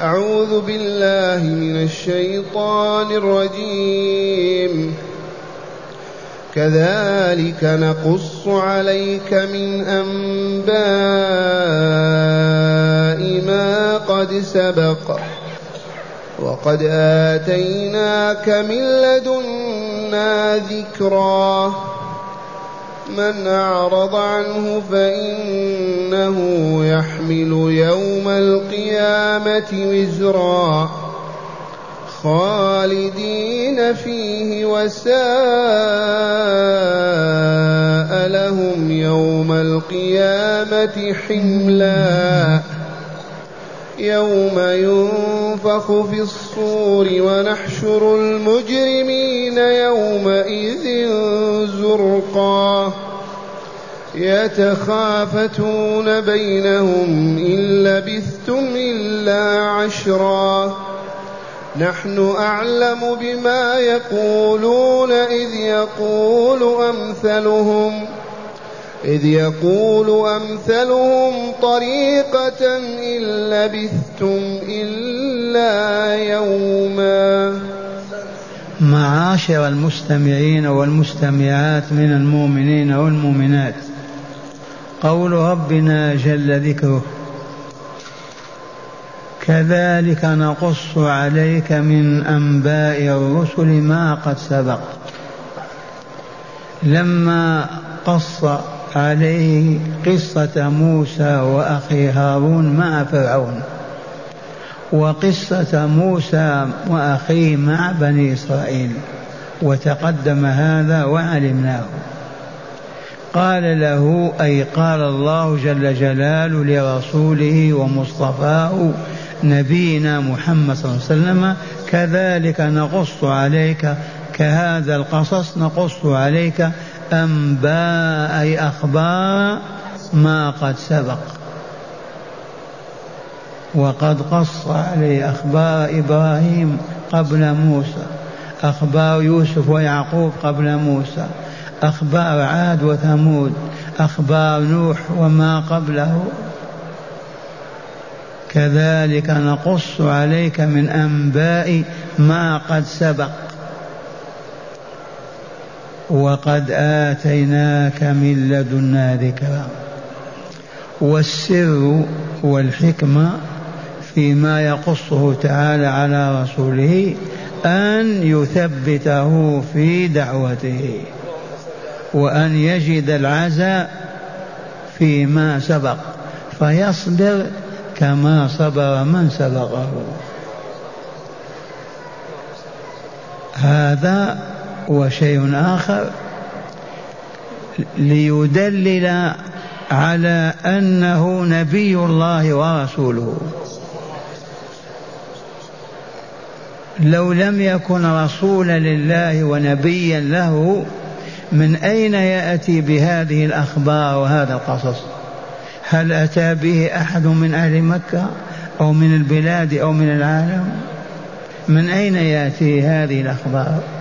أعوذ بالله من الشيطان الرجيم. كذلك نقص عليك من أنباء ما قد سبق. وقد آتيناك من لدنا ذكرا. من أعرض عنه فإنه يحمل يوم القيامة وزرا. خالدين فيه وساء لهم يوم القيامة حملا. يوم ينفخ في الصور ونحشر المجرمين يومئذ زرقا. يتخافتون بينهم إن لبثتم إلا عشرا. نحن أعلم بما يقولون إذ يقول أمثلهم. إذ يقول أمثلهم طريقة إن لبثتم إلا يوما. معاشر المستمعين والمستمعات من المؤمنين والمؤمنات. قول ربنا جل ذكره كذلك نقص عليك من أنباء الرسل ما قد سبق. لما قص عليه قصة موسى وأخي هارون مع فرعون وقصة موسى وأخيه مع بني إسرائيل وتقدم هذا وعلمناه. قال له أي قال الله جل جلاله لرسوله ومصطفاه نبينا محمد صلى الله عليه وسلم كذلك نقص عليك كهذا القصص نقص عليك أنباء أي أخبار ما قد سبق. وقد قص عليه أخبار إبراهيم قبل موسى أخبار يوسف ويعقوب قبل موسى أخبار عاد وثمود أخبار نوح وما قبله. كذلك نقص عليك من أنباء ما قد سبق. وقد آتيناك من لدنا ذكرا. والسر والحكمة فيما يقصه تعالى على رسوله أن يثبته في دعوته وأن يجد العزاء فيما سبق فيصبر كما صبر من سبقه. هذا وشيء آخر ليدلل على أنه نبي الله ورسوله. لو لم يكن رسولا لله ونبيا له من أين يأتي بهذه الأخبار وهذا القصص؟ هل أتى به أحد من أهل مكة أو من البلاد أو من العالم؟ من أين يأتي هذه الأخبار؟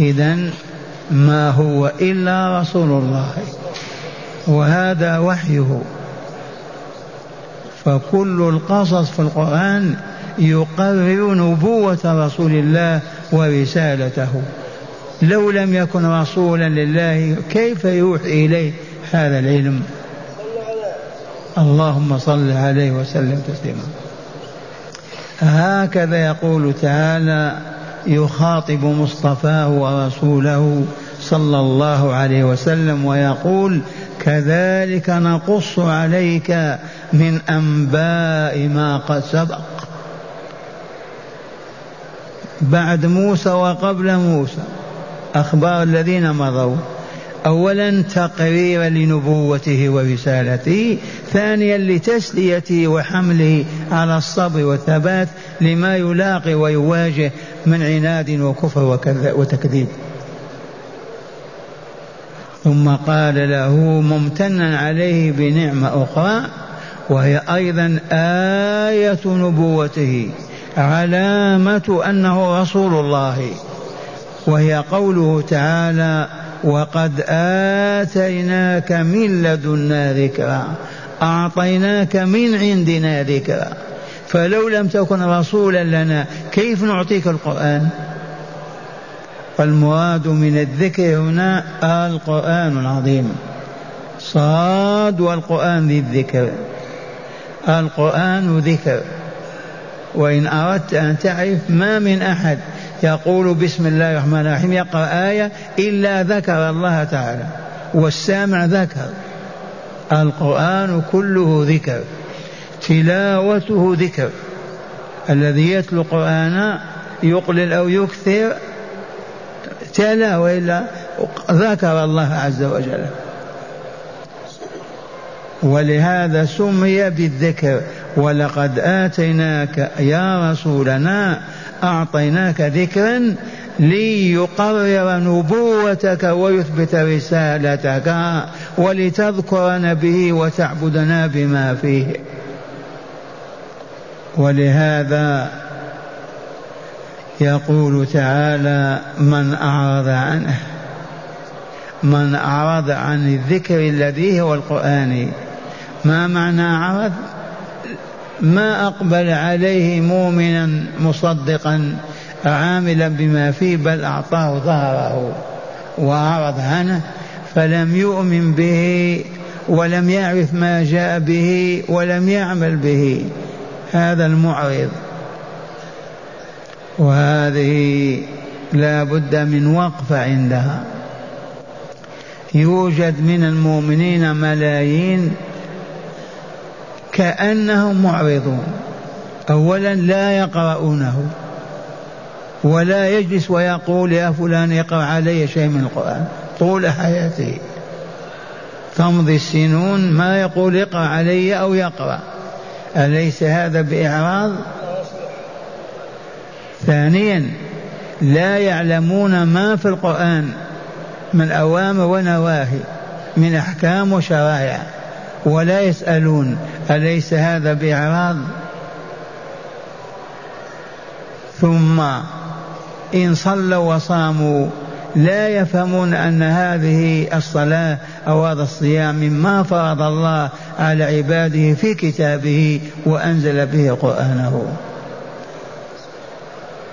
إذا ما هو إلا رسول الله وهذا وحيه. فكل القصص في القرآن يقرر نبوة رسول الله ورسالته. لو لم يكن رسولا لله كيف يوحي إليه هذا العلم؟ اللهم صل عليه وسلم تسليما. هكذا يقول تعالى يخاطب مصطفاه ورسوله صلى الله عليه وسلم ويقول كذلك نقص عليك من أنباء ما قد سبق. بعد موسى وقبل موسى. أخبار الذين مضوا. اولا تقريرا لنبوته ورسالته ثانيا لتسليته وحمله على الصبر والثبات لما يلاقي ويواجه من عناد وكفر وتكذيب. ثم قال له ممتنا عليه بنعمة أخرى وهي أيضا آية نبوته علامة أنه رسول الله وهي قوله تعالى وقد آتيناك من لدنا ذكرا. أعطيناك من عندنا ذكرا. فلو لم تكن رسولا لنا كيف نعطيك القرآن؟ فالمراد من الذكر هنا القرآن العظيم. صاد والقرآن ذي الذكر. القرآن ذكر. وإن أردت أن تعرف ما من أحد يقول بسم الله الرحمن الرحيم يقرأ آية إلا ذكر الله تعالى والسامع ذكر القرآن كله ذكر تلاوته ذكر الذي يتلو القرآن يقلل أو يكثر تلا وإلا ذكر الله عز وجل. ولهذا سمي بالذكر ولقد آتيناك يا رسولنا أعطيناك ذكرا ليقرر نبوتك ويثبت رسالتك ولتذكرنا به وتعبدنا بما فيه. ولهذا يقول تعالى من أعرض عنه من أعرض عن الذكر الذي هو القرآن ما معنى عرض ما أقبل عليه مؤمنا مصدقا عاملا بما فيه بل أعطاه ظهره وأعرض عنه فلم يؤمن به ولم يعرف ما جاء به ولم يعمل به. هذا المعرض. وهذه لا بد من وقفة عندها. يوجد من المؤمنين ملايين كأنهم معرضون. أولا لا يقرؤونه ولا يجلس ويقول يا فلان اقرأ علي شيء من القرآن طول حياته تمضي السنون ما يقول اقرأ علي أو يقرأ. أليس هذا بإعراض؟ ثانيا لا يعلمون ما في القرآن من أوامر ونواهي من أحكام وشرائع. ولا يسألون أليس هذا بإعراض؟ ثم إن صلوا وصاموا لا يفهمون أن هذه الصلاة أو هذا الصيام مما فرض الله على عباده في كتابه وأنزل به قرآنه.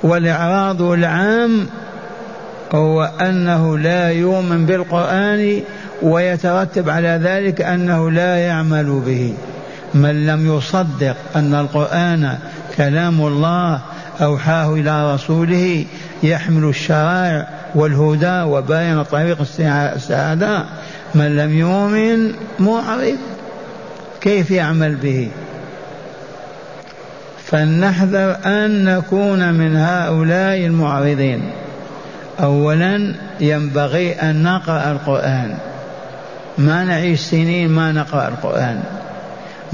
والإعراض العام هو أنه لا يؤمن بالقرآن ويترتب على ذلك أنه لا يعمل به. من لم يصدق أن القرآن كلام الله أوحاه إلى رسوله يحمل الشرائع والهدى وباين طريق السعادة. من لم يؤمن معرض كيف يعمل به؟ فلنحذر أن نكون من هؤلاء المعرضين. أولا ينبغي أن نقرأ القرآن. ما نعيش سنين ما نقرأ القرآن.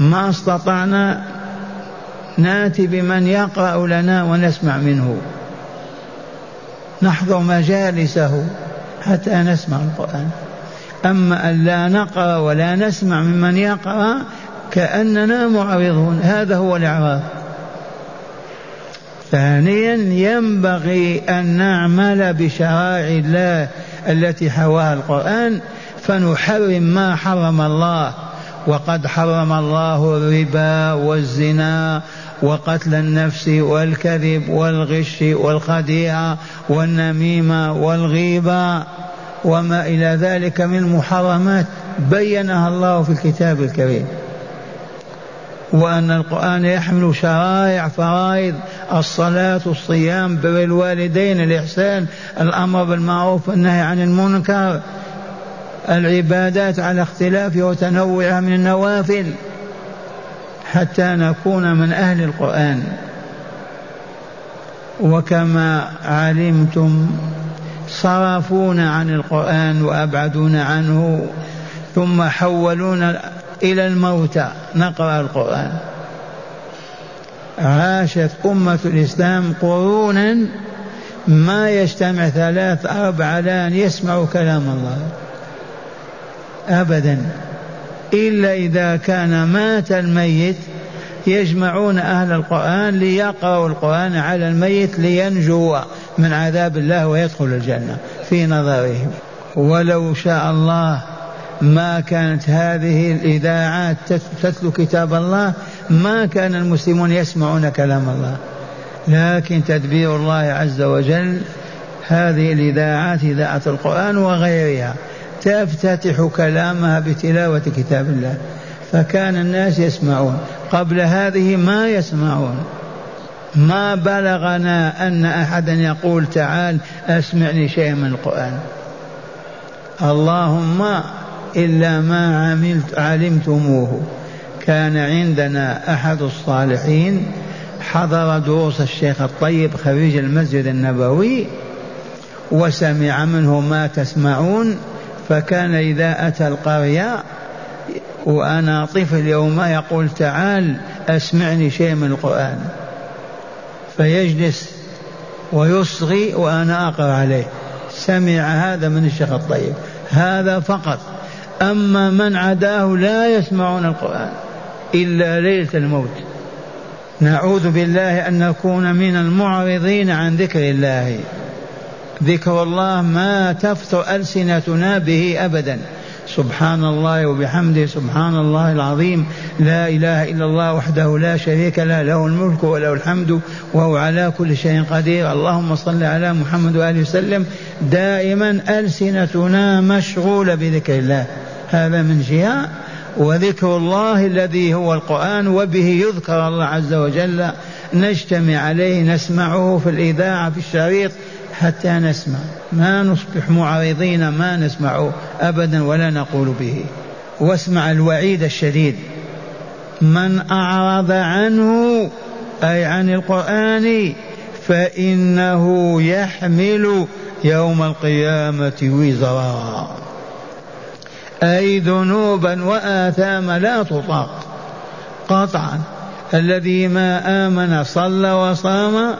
ما استطعنا ناتي بمن يقرأ لنا ونسمع منه. نحضر مجالسه حتى نسمع القرآن. أما أن لا نقرأ ولا نسمع ممن يقرأ كأننا معرضون. هذا هو الإعراض. ثانيا ينبغي أن نعمل بشرائع الله التي حواها القرآن فنحرم ما حرم الله وقد حرم الله الربا والزنا وقتل النفس والكذب والغش والخديعة والنميمة والغيبة وما إلى ذلك من المحرمات بينها الله في الكتاب الكريم. وأن القرآن يحمل شرائع فرائض الصلاة الصيام بر الوالدين الإحسان الأمر بالمعروف والنهي عن المنكر. العبادات على اختلاف وتنوعها من النوافل حتى نكون من أهل القرآن. وكما علمتم صرفونا عن القرآن وأبعدونا عنه ثم حولونا إلى الموتى نقرأ القرآن. عاشت أمة الإسلام قرونا ما يجتمع ثلاث أربع لأن يسمعوا كلام الله. أبدا. إلا إذا كان مات الميت يجمعون أهل القرآن ليقرأوا القرآن على الميت لينجو من عذاب الله ويدخل الجنة في نظرهم. ولو شاء الله ما كانت هذه الإذاعات تتلو كتاب الله ما كان المسلمون يسمعون كلام الله. لكن تدبير الله عز وجل هذه الإذاعات إذاعة القرآن وغيرها. تفتتح كلامها بتلاوة كتاب الله. فكان الناس يسمعون. قبل هذه ما يسمعون. ما بلغنا أن أحدا يقول تعال أسمعني شيئا من القرآن. اللهم إلا ما عملت علمتموه. كان عندنا أحد الصالحين حضر دروس الشيخ الطيب خريج المسجد النبوي وسمع منه ما تسمعون. فكان إذا أتى القرية وأنا طفل يوم يقول تعال أسمعني شيء من القرآن. فيجلس ويصغي وأنا أقرأ عليه. سمع هذا من الشيخ الطيب. هذا فقط. أما من عداه لا يسمعون القرآن إلا ليلة الموت. نعوذ بالله أن نكون من المعرضين عن ذكر الله. ذكر الله ما تفتر ألسنتنا به أبدا. سبحان الله وبحمده سبحان الله العظيم. لا إله إلا الله وحده لا شريك له له الملك وله الحمد وهو على كل شيء قدير. اللهم صل على محمد وآله وسلم. دائما ألسنتنا مشغولة بذكر الله. هذا من جهة. وذكر الله الذي هو القرآن وبه يذكر الله عز وجل. نجتمع عليه نسمعه في الإذاعة في الشريط. حتى نسمع. ما نصبح معرضين ما نسمعه ابدا ولا نقول به. واسمع الوعيد الشديد. من أعرض عنه أي عن القرآن فإنه يحمل يوم القيامة وزرا. أي ذنوبا واثاما لا تطاق. قطعا. الذي ما آمن صلى وصام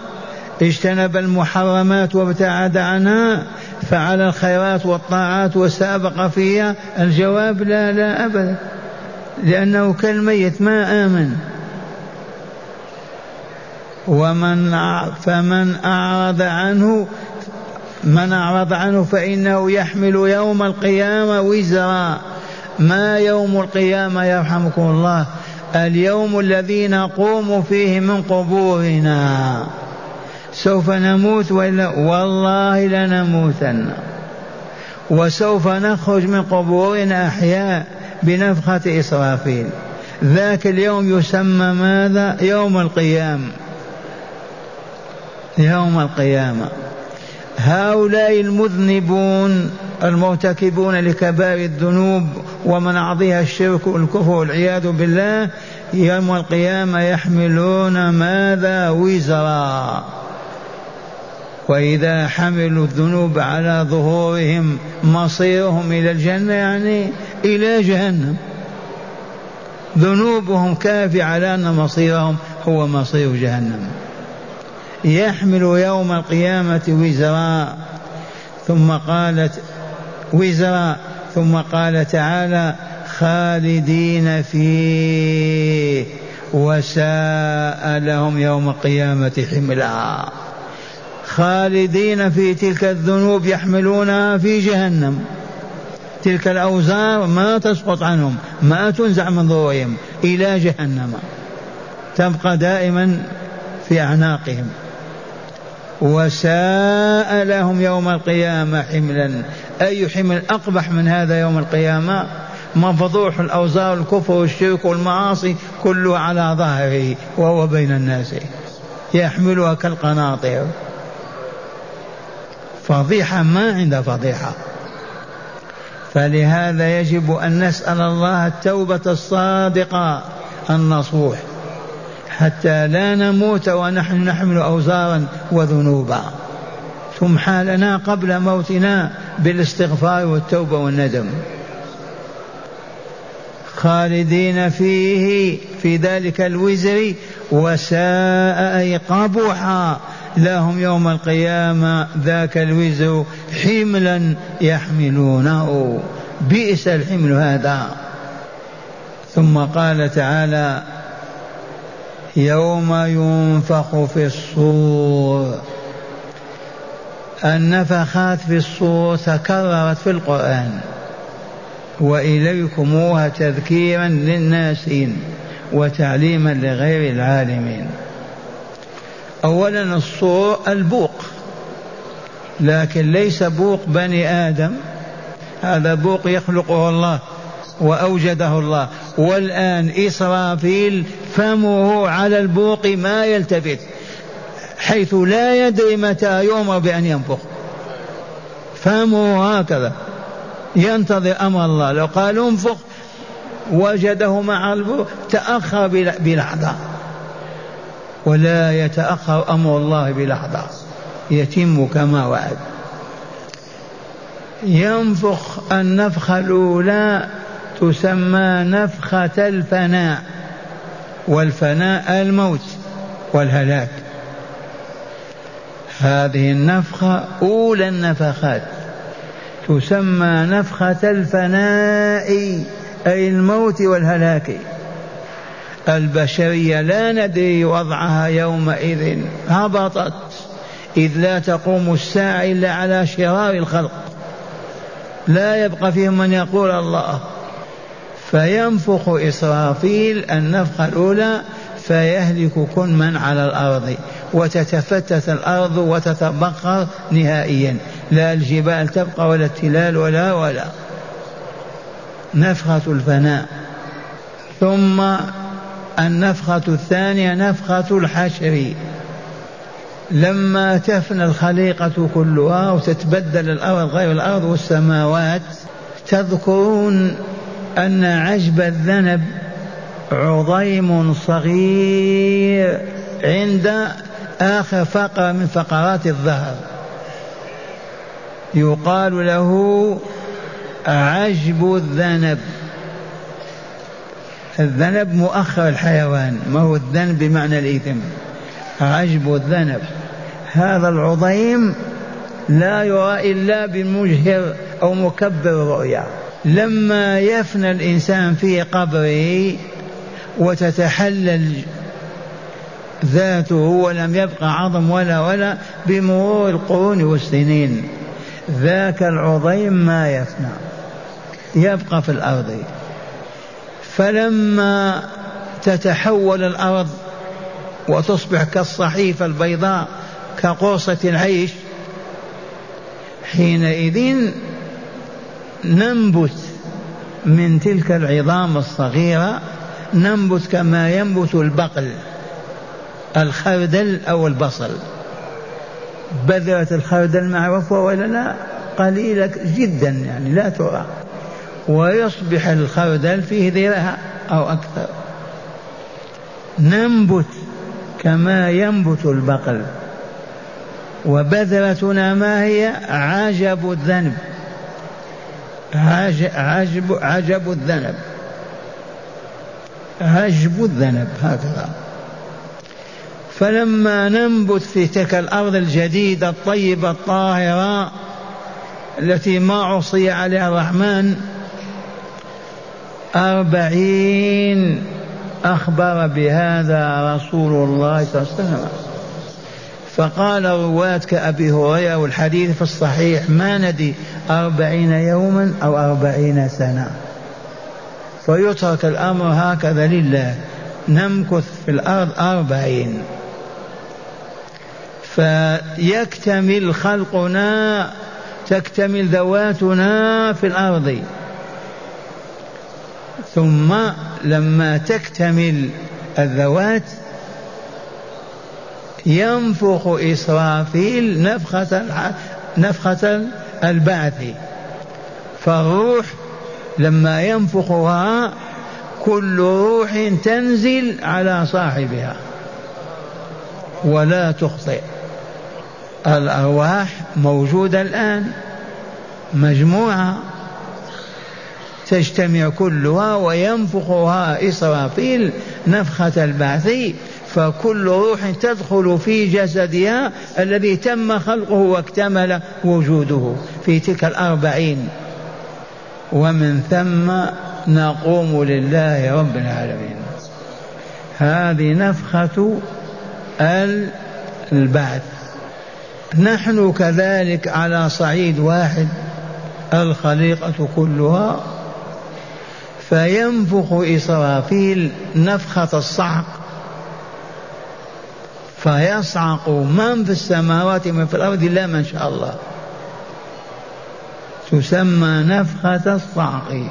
اجتنب المحرمات وابتعد عنها فعل الخيرات والطاعات وسابق فيها الجواب لا لا أبدا لأنه كالميت ما آمن. ومن فمن أعرض عنه من أعرض عنه فإنه يحمل يوم القيامة وزرا. ما يوم القيامة يرحمكم الله؟ اليوم الذي نقوم فيه من قبورنا. سوف نموت ولا والله لنموتن. وسوف نخرج من قبورنا أحياء بنفخة إسرافيل. ذاك اليوم يسمى ماذا؟ يوم القيامة يوم القيامة. هؤلاء المذنبون المرتكبون لكبائر الذنوب ومن أعضيها الشرك والكفر والعياذ بالله يوم القيامة يحملون ماذا؟ وزرا. وإذا حملوا الذنوب على ظهورهم مصيرهم إلى الجنة يعني إلى جهنم. ذنوبهم كافي على أن مصيرهم هو مصير جهنم. يحمل يوم القيامة وزرا ثم قالت وزرا ثم قال تعالى خالدين فيه وساء لهم يوم القيامة حملا. خالدين في تلك الذنوب يحملونها في جهنم. تلك الأوزار ما تسقط عنهم ما تنزع من ظهورهم إلى جهنم. تبقى دائما في أعناقهم. وساء لهم يوم القيامة حملا. أي حمل أقبح من هذا يوم القيامة؟ مفضوح الأوزار الكفر والشرك والمعاصي كله على ظهره وهو بين الناس. يحملها كالقناطر. فضيحة ما عند فضيحة. فلهذا يجب أن نسأل الله التوبة الصادقة النصوح حتى لا نموت ونحن نحمل أوزارا وذنوبا. ثم حالنا قبل موتنا بالاستغفار والتوبة والندم. خالدين فيه في ذلك الوزر وساء أي قبح لهم يوم القيامة ذاك الوزر حملا يحملونه. بئس الحمل هذا. ثم قال تعالى يوم ينفخ في الصور. النفخات في الصور تكررت في القرآن. وإليكموها تذكيرا للناسين وتعليما لغير العالمين. أولا الصور البوق. لكن ليس بوق بني آدم. هذا بوق يخلقه الله وأوجده الله. والآن إسرافيل فمه على البوق ما يلتفت حيث لا يدري متى يؤمر بأن ينفخ. فمه هكذا. ينتظر أمر الله. لو قال انفخ وجده مع البوق تأخر بلحظة. ولا يتأخر أمر الله بلحظة يتم كما وعد. ينفخ النفخة الأولى تسمى نفخة الفناء والفناء الموت والهلاك. هذه النفخة أولى النفخات. تسمى نفخة الفناء أي الموت والهلاك. البشرية لا ندري وضعها يومئذ. هبطت إذ لا تقوم الساعة إلا على شرار الخلق. لا يبقى فيهم من يقول الله. فينفخ إسرافيل النفخة الأولى فيهلك كل من على الأرض. وتتفتت الأرض وتتبخر نهائيا. لا الجبال تبقى ولا التلال ولا ولا. نفخة الفناء. ثم النفخة الثانية نفخة الحشر. لما تفنى الخليقة كلها وتتبدل الأرض غير الأرض والسماوات تذكرون أن عجب الذنب عظيم صغير عند آخر فقرة من فقرات الظهر يقال له عجب الذنب. الذنب مؤخر الحيوان ما هو الذنب بمعنى الإثم عجب الذنب. هذا العظيم لا يرى إلا بمجهر أو مكبر الرؤيا لما يفنى الإنسان في قبره وتتحلل ذاته ولم يبقى عظم ولا ولا بمرور القرون والسنين ذاك العظيم ما يفنى. يبقى في الأرض. فلما تتحول الأرض وتصبح كالصحيفة البيضاء كقرصة العيش حينئذ ننبت من تلك العظام الصغيرة ننبت كما ينبت البقل الخردل أو البصل. بذرة الخردل معروفة ولا لا؟ قليلة جدا يعني لا ترى. ويصبح الخردل فيه ذراع أو أكثر. ننبت كما ينبت البقل. وبذرتنا ما هي؟ عجب الذنب. عجب عجب الذنب. عجب الذنب هكذا. فلما ننبت في تلك الأرض الجديدة الطيبة الطاهرة التي ما عصي عليها الرحمن أربعين أخبر بهذا رسول الله صلى الله عليه وسلم. فقال رواة كأبي هريرة والحديث في الصحيح ما ندي أربعين يوما أو أربعين سنة. فيترك الأمر هكذا لله. نمكث في الأرض أربعين. فيكتمل خلقنا تكتمل ذواتنا في الأرض. ثم لما تكتمل الذوات ينفخ إسرافيل نفخة نفخة البعث. فالروح لما ينفخها كل روح تنزل على صاحبها. ولا تخطئ. الأرواح موجودة الآن مجموعة. تجتمع كلها وينفخها إسرافيل نفخة البعث فكل روح تدخل في جسدها الذي تم خلقه واكتمل وجوده في تلك الأربعين. ومن ثم نقوم لله رب العالمين. هذه نفخة البعث. نحن كذلك على صعيد واحد الخليقة كلها فينفخ إسرافيل نفخة الصعق. فيصعق من في السماوات من في الأرض إلا من شاء الله. تسمى نفخة الصعق.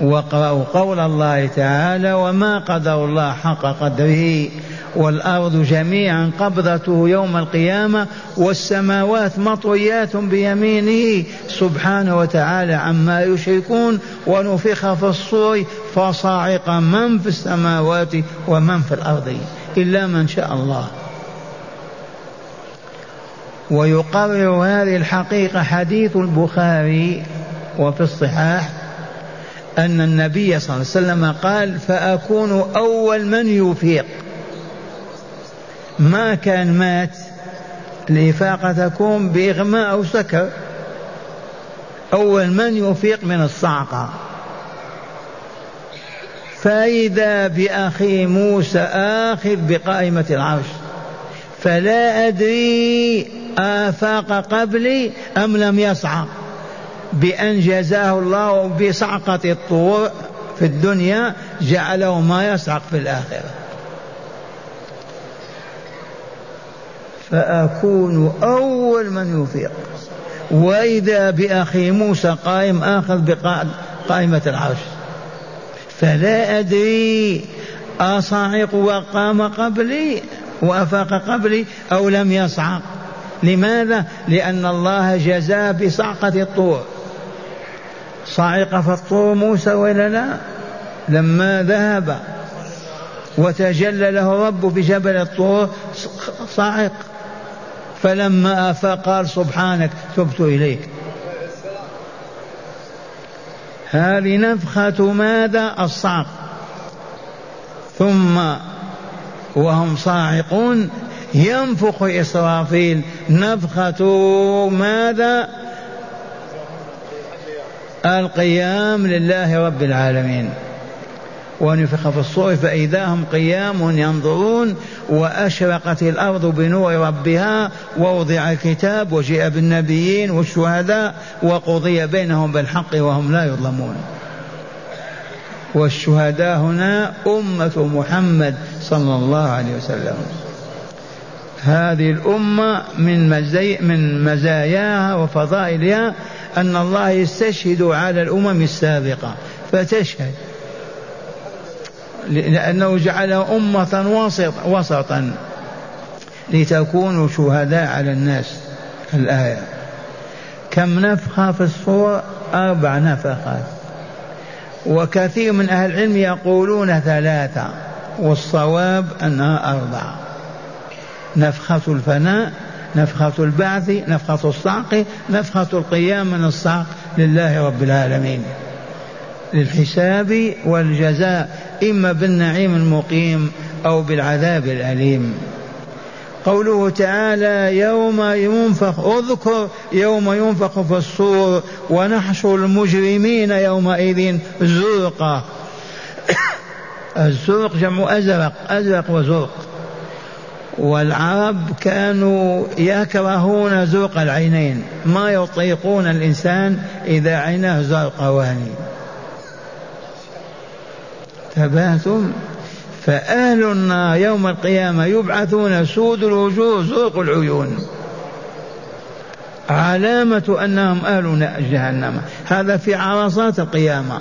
واقرأوا قول الله تعالى وما قدر الله حق قدره والأرض جميعا قبضته يوم القيامة والسماوات مطويات بيمينه. سبحانه وتعالى عما يشركون ونفخ في الصور فصاعق من في السماوات ومن في الأرض إلا من شاء الله. ويقرر هذه الحقيقة حديث البخاري وفي الصحاح أن النبي صلى الله عليه وسلم قال فأكون أول من يفيق ما كان مات الإفاقة تكون بإغماء أو سكر. أول من يفيق من الصعقة. فإذا بأخي موسى آخذ بقائمة العرش فلا أدري آفاق قبلي أم لم يصعق بأن جزاه الله بصعقة الطور في الدنيا جعله ما يصعق في الآخرة. فأكون أول من يفيق وإذا بأخي موسى قائم آخذ بقائمة العرش. فلا أدري أصعق وقام قبلي وأفاق قبلي أو لم يصعق. لماذا؟ لأن الله جزاه بصعقة الطور. صعق في الطور موسى ولا لا؟ لما ذهب وتجلى له ربه بجبل الطور صعق. فلما أفاق قال سبحانك تبت إليك. هذه نفخة ماذا؟ الصعق. ثم وهم صاعقون ينفخ إسرافيل نفخة ماذا؟ القيام لله رب العالمين. ونفخ في الصور فإذا هم قيام ينظرون وأشرقت الأرض بنور ربها ووضع الكتاب وجيء بالنبيين والشهداء وقضي بينهم بالحق وهم لا يظلمون. والشهداء هنا أمة محمد صلى الله عليه وسلم. هذه الأمة من مزي من مزاياها وفضائلها أن الله يستشهد على الأمم السابقة فتشهد. لأنه جعلها أمة وسط وسطا لتكونوا شهداء على الناس. الآية. كم نفخة في الصور؟ أربع نفخات وكثير من أهل العلم يقولون ثلاثة والصواب أنها أربعة. نفخة الفناء نفخة البعث نفخة الصعق نفخة القيام من الصعق لله رب العالمين. للحساب والجزاء إما بالنعيم المقيم أو بالعذاب الأليم. قوله تعالى يوم ينفخ اذكر يوم ينفخ في الصور ونحشر المجرمين يومئذ زرقا. الزرق جمع أزرق أزرق وزرق. والعرب كانوا يكرهون زرق العينين ما يطيقون الإنسان إذا عيناه زرقوان تباتم فأهل النار يوم القيامة يبعثون سود الوجوه زرق العيون. علامة أنهم أهل جهنم. هذا في عرصات القيامة.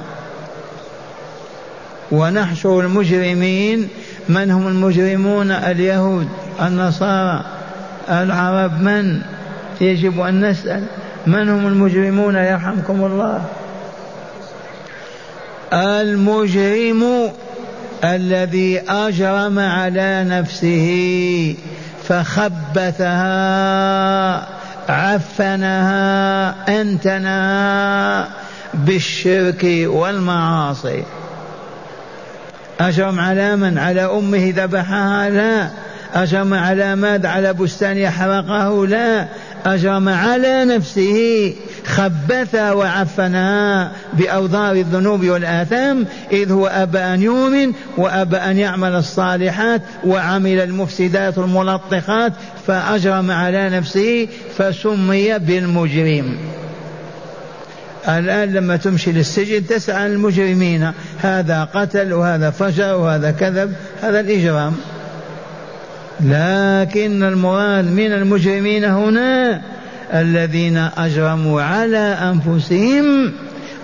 ونحشر المجرمين. من هم المجرمون؟ اليهود النصارى العرب. من؟ يجب أن نسأل. من هم المجرمون؟ يرحمكم الله. المجرم الذي أجرم على نفسه فخبثها عفنها أنتنها بالشرك والمعاصي. أجرم على من؟ على أمه ذبحها؟ لا. أجرم على ماذا؟ على بستان يحرقه؟ لا. أجرم على نفسه خبثها وعفنها بأوضار الذنوب والآثام إذ هو أبى أن يؤمن وأبى أن يعمل الصالحات وعمل المفسدات الملطخات فأجرم على نفسه فسمي بالمجرم. الآن لما تمشي للسجن تسعى المجرمين هذا قتل وهذا فجر وهذا كذب هذا الإجرام. لكن المراد من المجرمين هنا الذين أجرموا على أنفسهم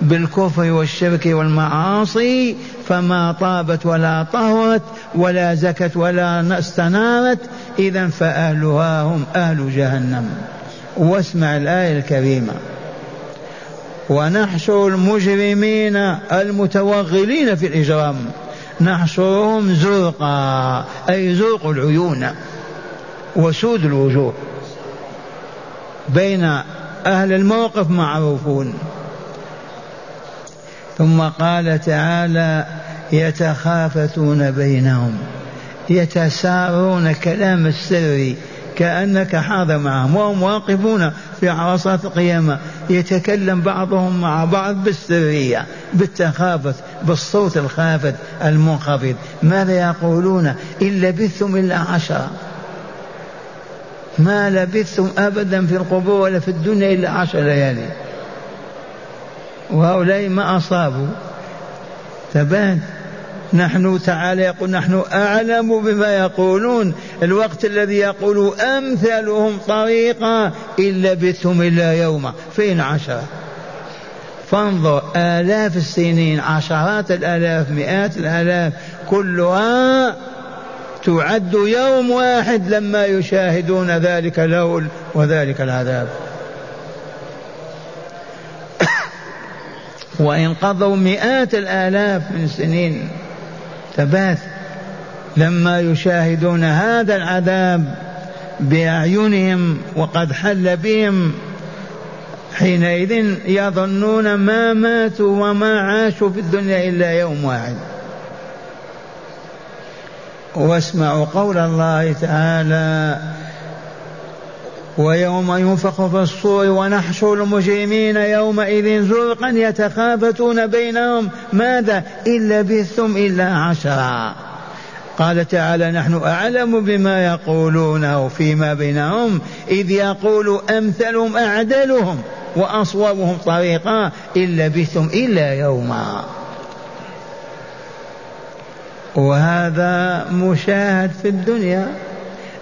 بالكفر والشرك والمعاصي فما طابت ولا طهرت ولا زكت ولا استنارت. إذا فأهلها هم أهل جهنم. واسمع الآية الكريمة. ونحشر المجرمين المتوغلين في الإجرام. نحشرهم زرقا أي زرق العيون وسود الوجوه. بين أهل الموقف معروفون. ثم قال تعالى يتخافتون بينهم. يتسارون كلام السر كأنك حاضر معهم وهم واقفون في عرصات القيامة. يتكلم بعضهم مع بعض بالسرية. بالتخافت بالصوت الخافت المنخفض. ماذا يقولون؟ إن لبثتم إلا عشرة. ما لبثتم أبدا في القبور ولا في الدنيا إلا عشر ليالي. وهؤلاء ما أصابوا. ثبات نحن تعالى يقول نحن أعلم بما يقولون. الوقت الذي يقول أمثلهم طريقا. إن لبثتم إلا يوما. فين عشرة؟ فانظر آلاف السنين عشرات الآلاف مئات الآلاف كلها تعد يوم واحد لما يشاهدون ذلك الهول وذلك العذاب. وإن قضوا مئات الآلاف من السنين ثبات لما يشاهدون هذا العذاب بأعينهم وقد حل بهم حينئذ يظنون ما ماتوا وما عاشوا في الدنيا إلا يوم واحد. واسمعوا قول الله تعالى ويوم ينفخ في الصور ونحشر المجرمين يومئذ زرقا يتخافتون بينهم ماذا؟ إن لبثتم إلا عشرا. قال تعالى نحن أعلم بما يقولونه فيما بينهم إذ يقول أمثلهم أعدلهم وأصوبهم طريقا إن لبثتم إلا يوما. وهذا مشاهد في الدنيا.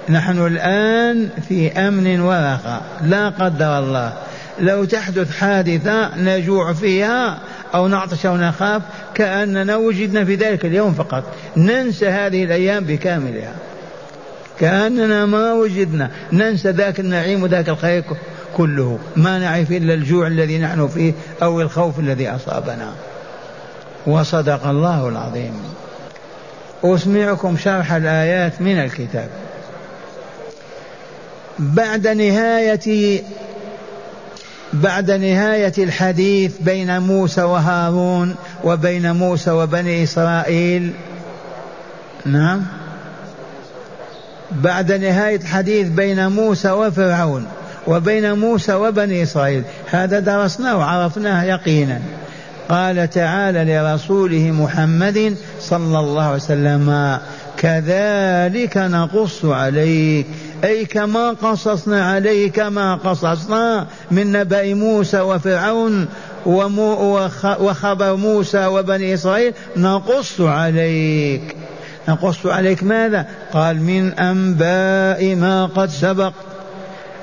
نحن الآن في أمن ورخاء لا قدر الله. لو تحدث حادثة نجوع فيها أو نعطش أو نخاف كأننا وجدنا في ذلك اليوم فقط. ننسى هذه الأيام بكاملها. كأننا ما وجدنا. ننسى ذاك النعيم وذاك الخير كله. ما نعرف إلا الجوع الذي نحن فيه أو الخوف الذي أصابنا. وصدق الله العظيم. أسمعكم شرح الآيات من الكتاب. بعد نهاية بعد نهاية الحديث بين موسى وهارون وبين موسى وبني إسرائيل. نعم. بعد نهاية الحديث بين موسى وفرعون وبين موسى وبني إسرائيل. هذا درسناه وعرفناه يقينا. قال تعالى لرسوله محمد صلى الله عليه وسلم كذلك نقص عليك أي كما قصصنا عليه كما قصصنا من نبأ موسى وفرعون وخبر موسى وبني إسرائيل. نقص عليك. نقص عليك ماذا؟ قال من أنباء ما قد سبق.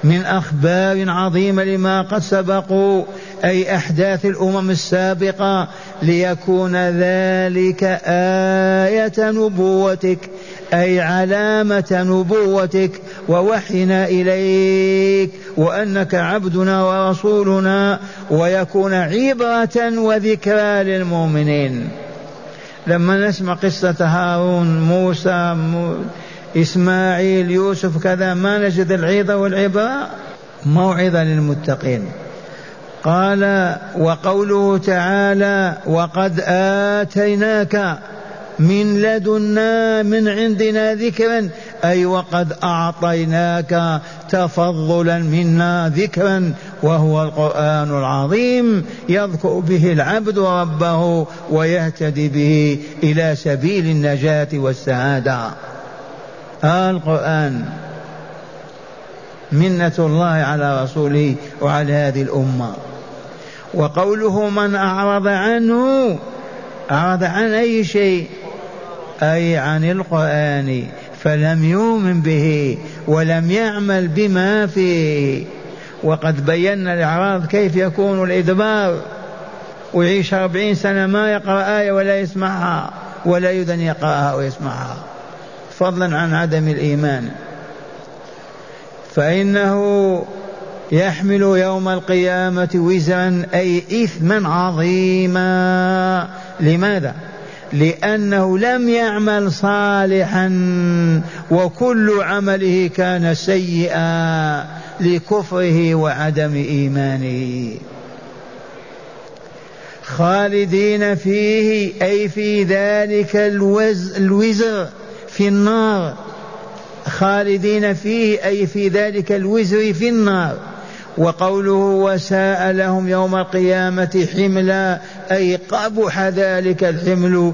من أخبار عظيمة لما قد سبقوا. أي أحداث الأمم السابقة. ليكون ذلك آية نبوتك. أي علامة نبوتك ووحينا إليك وأنك عبدنا ورسولنا ويكون عبرة وذكرى للمؤمنين. لما نسمع قصة هارون موسى إسماعيل يوسف كذا ما نجد العظة والعبرة؟ موعظة للمتقين. قال وقوله تعالى وقد آتيناك من لدنا من عندنا ذكرا. أي وقد أعطيناك تفضلا منا ذكرا وهو القرآن العظيم. يذكر به العبد ربه ويهتدي به إلى سبيل النجاة والسعادة. القرآن. منة الله على رسوله وعلى هذه الأمة. وقوله من أعرض عنه أعرض عن أي شيء؟ أي عن القرآن فلم يؤمن به ولم يعمل بما فيه. وقد بينا الإعراض كيف يكون الإدبار. ويعيش أربعين سنة ما يقرأ آية ولا يسمعها ولا يذن يقرأها ويسمعها. فضلا عن عدم الإيمان. فإنه يحمل يوم القيامة وزرا أي إثما عظيما. لماذا؟ لأنه لم يعمل صالحا وكل عمله كان سيئا لكفره وعدم إيمانه. خالدين فيه أي في ذلك الوز الوزر في النار. خالدين فيه أي في ذلك الوزر في النار. وقوله وساء لهم يوم القيامة حملا أي قبح ذلك الحمل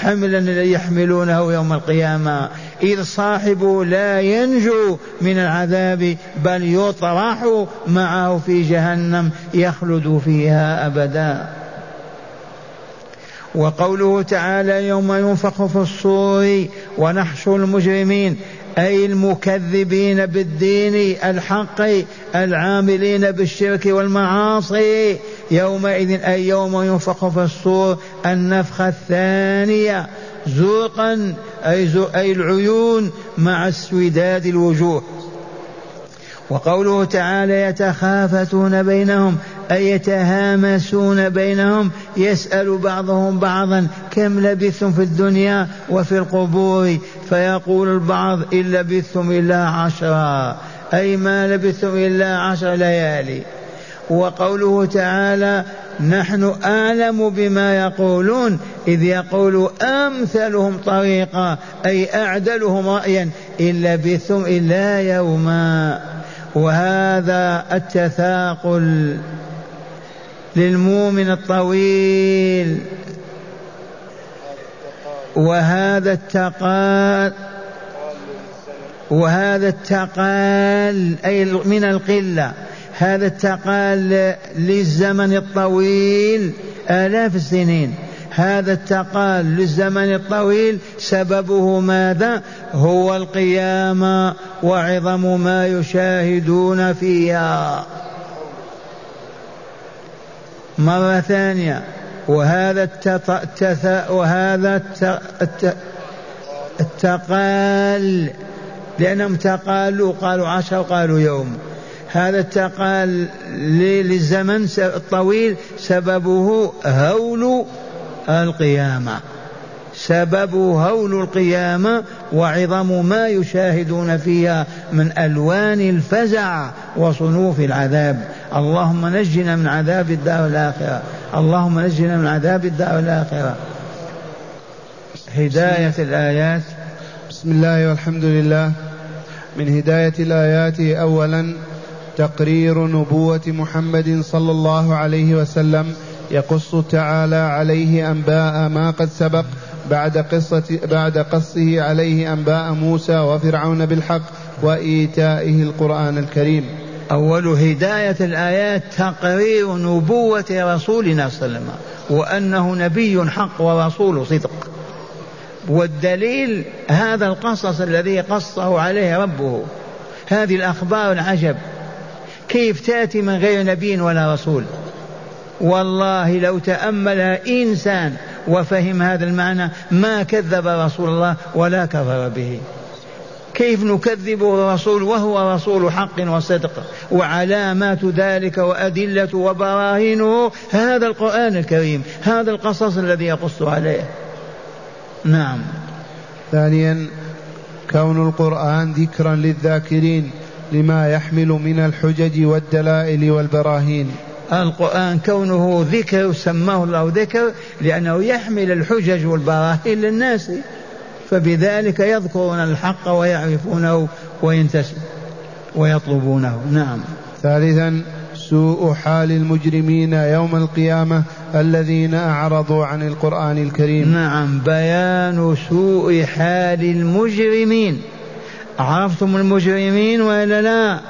حملا الذي يحملونه يوم القيامة. إذ صاحبه لا ينجو من العذاب بل يطرح معه في جهنم يخلد فيها أبدا. وقوله تعالى يوم ينفخ في الصور ونحشر المجرمين أي المكذبين بالدين الحق العاملين بالشرك والمعاصي يومئذ أي يوم ينفخ في الصور النفخة الثانية زرقا أي, أي العيون مع اسوداد الوجوه. وقوله تعالى يتخافتون بينهم يتهامسون بينهم؟ يسأل بعضهم بعضا كم لبثتم في الدنيا وفي القبور؟ فيقول البعض إن لبثتم إلا عشرا أي ما لبثتم إلا عشر ليالي. وقوله تعالى نحن أعلم بما يقولون إذ يقول أمثلهم طريقا أي أعدلهم رأيا إن لبثتم إلا يوما. وهذا التثاقل. للمؤمن الطويل. وهذا التقال وهذا التقال أي من القلة. هذا التقال للزمن الطويل آلاف السنين. هذا التقال للزمن الطويل سببه ماذا؟ هو القيامة وعظم ما يشاهدون فيها. مرة ثانية. وهذا التث... وهذا الت... التقال. لأنهم تقالوا قالوا عشر قالوا يوم. هذا التقال للزمن الطويل سببه هول القيامة. سببه هول القيامة وعظم ما يشاهدون فيها من ألوان الفزع وصنوف العذاب. اللهم نجنا من عذاب الدار الآخرة. اللهم نجنا من عذاب الدار الآخرة. هداية الآيات. بسم الله والحمد لله. من هداية الآيات أولا تقرير نبوة محمد صلى الله عليه وسلم يقص تعالى عليه أنباء ما قد سبق بعد قصة بعد قصه عليه أنباء موسى وفرعون بالحق وإيتائه القرآن الكريم. أول هداية الآيات تقرير نبوة رسولنا صلى الله عليه وسلم وأنه نبي حق ورسول صدق. والدليل هذا القصص الذي قصه عليه ربه. هذه الأخبار العجب. كيف تأتي من غير نبي ولا رسول؟ والله لو تأملها إنسان وفهم هذا المعنى ما كذب رسول الله ولا كفر به. كيف نكذب الرسول وهو رسول حق وصدق وعلامات ذلك وأدلة وبراهينه هذا القرآن الكريم هذا القصص الذي يقص عليه. نعم. ثانيا كون القرآن ذكرا للذاكرين لما يحمل من الحجج والدلائل والبراهين. القرآن كونه ذكر سماه الله ذكر لأنه يحمل الحجج والبراهين للناس. فبذلك يذكرون الحق ويعرفونه وينتسب ويطلبونه. نعم. ثالثا سوء حال المجرمين يوم القيامة الذين أعرضوا عن القرآن الكريم. نعم. بيان سوء حال المجرمين. عرفتم المجرمين ولا لا؟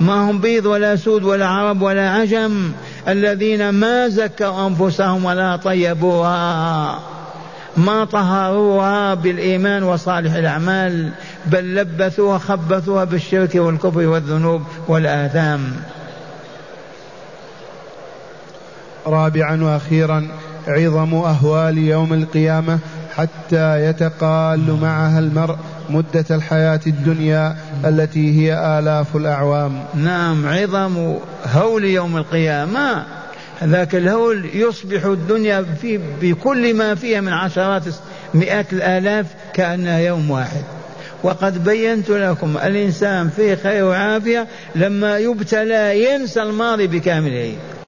ما هم بيض ولا سود ولا عرب ولا عجم؟ الذين ما زكوا أنفسهم ولا طيبوها. ما طهروها بالإيمان وصالح الأعمال بل لبثوها خبثوها بالشرك والكفر والذنوب والآثام. رابعا وأخيرا عظم أهوال يوم القيامة حتى يتقال معها المرء مدة الحياة الدنيا التي هي آلاف الأعوام. نعم عظم هول يوم القيامة. ذاك الهول يصبح الدنيا في بكل ما فيها من عشرات مئات الآلاف كأنها يوم واحد. وقد بينت لكم الإنسان في خير وعافية لما يبتلى ينسى الماضي بكامله.